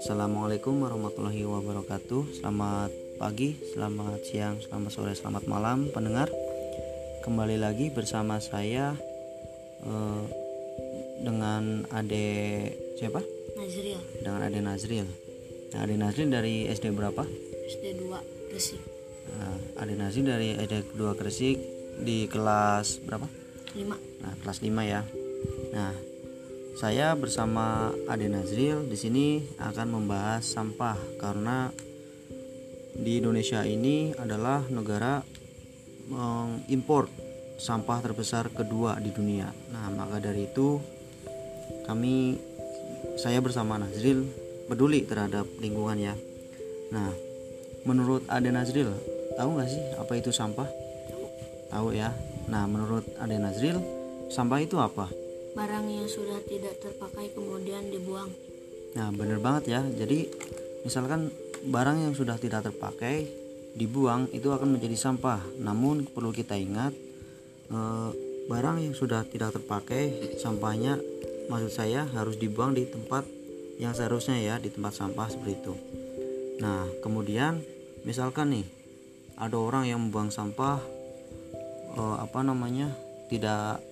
Assalamualaikum warahmatullahi wabarakatuh Selamat pagi, selamat siang, selamat sore, selamat malam pendengar Kembali lagi bersama saya eh, Dengan Ade siapa? Nazril Dengan Ade Nazril Nah Ade Nazril dari SD berapa? SD 2 Gresik Nah, Ade Nazril dari SD 2 Gresik Di kelas berapa? 5 Nah, kelas 5 ya. Nah, saya bersama Ade Nazril di sini akan membahas sampah karena di Indonesia ini adalah negara mengimpor sampah terbesar kedua di dunia. Nah, maka dari itu kami saya bersama Nazril peduli terhadap lingkungan ya. Nah, menurut Ade Nazril, tahu nggak sih apa itu sampah? Tahu ya. Nah, menurut Ade Nazril, sampah itu apa? barang yang sudah tidak terpakai kemudian dibuang Nah, bener banget ya. Jadi, misalkan barang yang sudah tidak terpakai dibuang itu akan menjadi sampah. Namun perlu kita ingat eh, barang yang sudah tidak terpakai sampahnya maksud saya harus dibuang di tempat yang seharusnya ya, di tempat sampah seperti itu. Nah, kemudian misalkan nih ada orang yang membuang sampah eh, apa namanya? tidak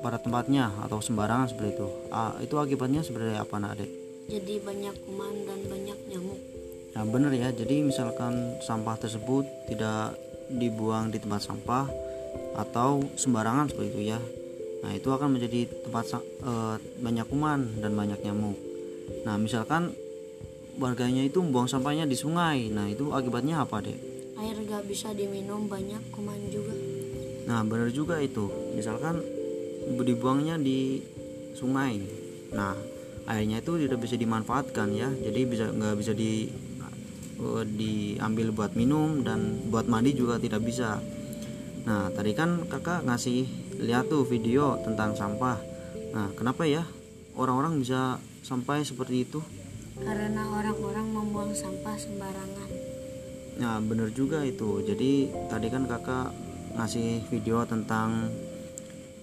pada tempatnya atau sembarangan seperti itu. Ah, itu akibatnya seperti apa nak adek? jadi banyak kuman dan banyak nyamuk Nah benar ya, jadi misalkan sampah tersebut tidak dibuang di tempat sampah atau sembarangan seperti itu ya. Nah itu akan menjadi tempat eh, banyak kuman dan banyak nyamuk. Nah misalkan warganya itu membuang sampahnya di sungai, nah itu akibatnya apa dek? air gak bisa diminum banyak kuman juga Nah benar juga itu, misalkan dibuangnya di sungai. Nah airnya itu tidak bisa dimanfaatkan ya, jadi bisa nggak bisa di eh, diambil buat minum dan buat mandi juga tidak bisa. Nah tadi kan kakak ngasih lihat tuh video tentang sampah. Nah kenapa ya orang-orang bisa sampai seperti itu? karena orang-orang membuang sampah sembarangan Nah bener juga itu Jadi tadi kan kakak ngasih video tentang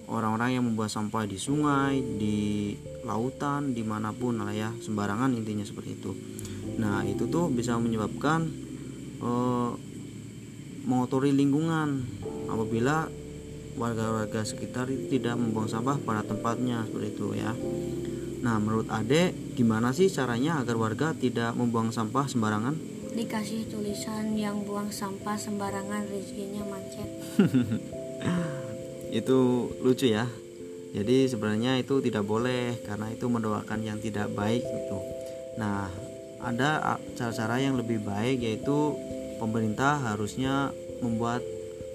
Orang-orang yang membuang sampah di sungai Di lautan Di mana pun lah ya Sembarangan intinya seperti itu. Nah itu tuh bisa menyebabkan eh, Mengotori lingkungan Apabila warga-warga sekitar itu tidak membuang sampah pada tempatnya Seperti itu ya. Nah menurut Ade Gimana sih caranya agar warga tidak membuang sampah sembarangan? dikasih tulisan yang buang sampah sembarangan rezekinya macet itu lucu ya. Jadi sebenarnya itu tidak boleh karena itu mendoakan yang tidak baik itu nah ada cara-cara yang lebih baik yaitu pemerintah harusnya membuat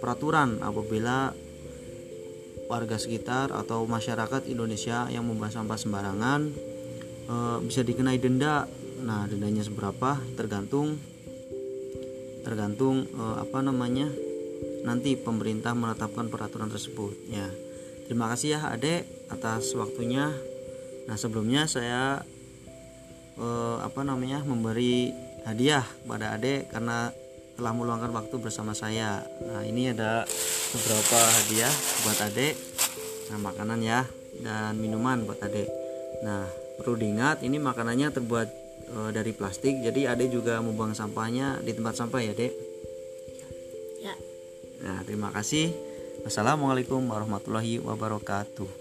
peraturan apabila warga sekitar atau masyarakat Indonesia yang membuang sampah sembarangan eh, bisa dikenai denda. Nah dendanya seberapa? Tergantung tergantung eh, apa namanya nanti pemerintah menetapkan peraturan tersebut ya. Terima kasih ya adek atas waktunya. Nah sebelumnya saya eh, apa namanya memberi hadiah kepada adek karena telah meluangkan waktu bersama saya. Nah ini ada beberapa hadiah buat adek. Nah makanan ya dan minuman buat adek. Nah perlu diingat ini makanannya terbuat eh, dari plastik jadi adek juga membuang sampahnya di tempat sampah ya dek Nah, terima kasih. Wassalamualaikum warahmatullahi wabarakatuh.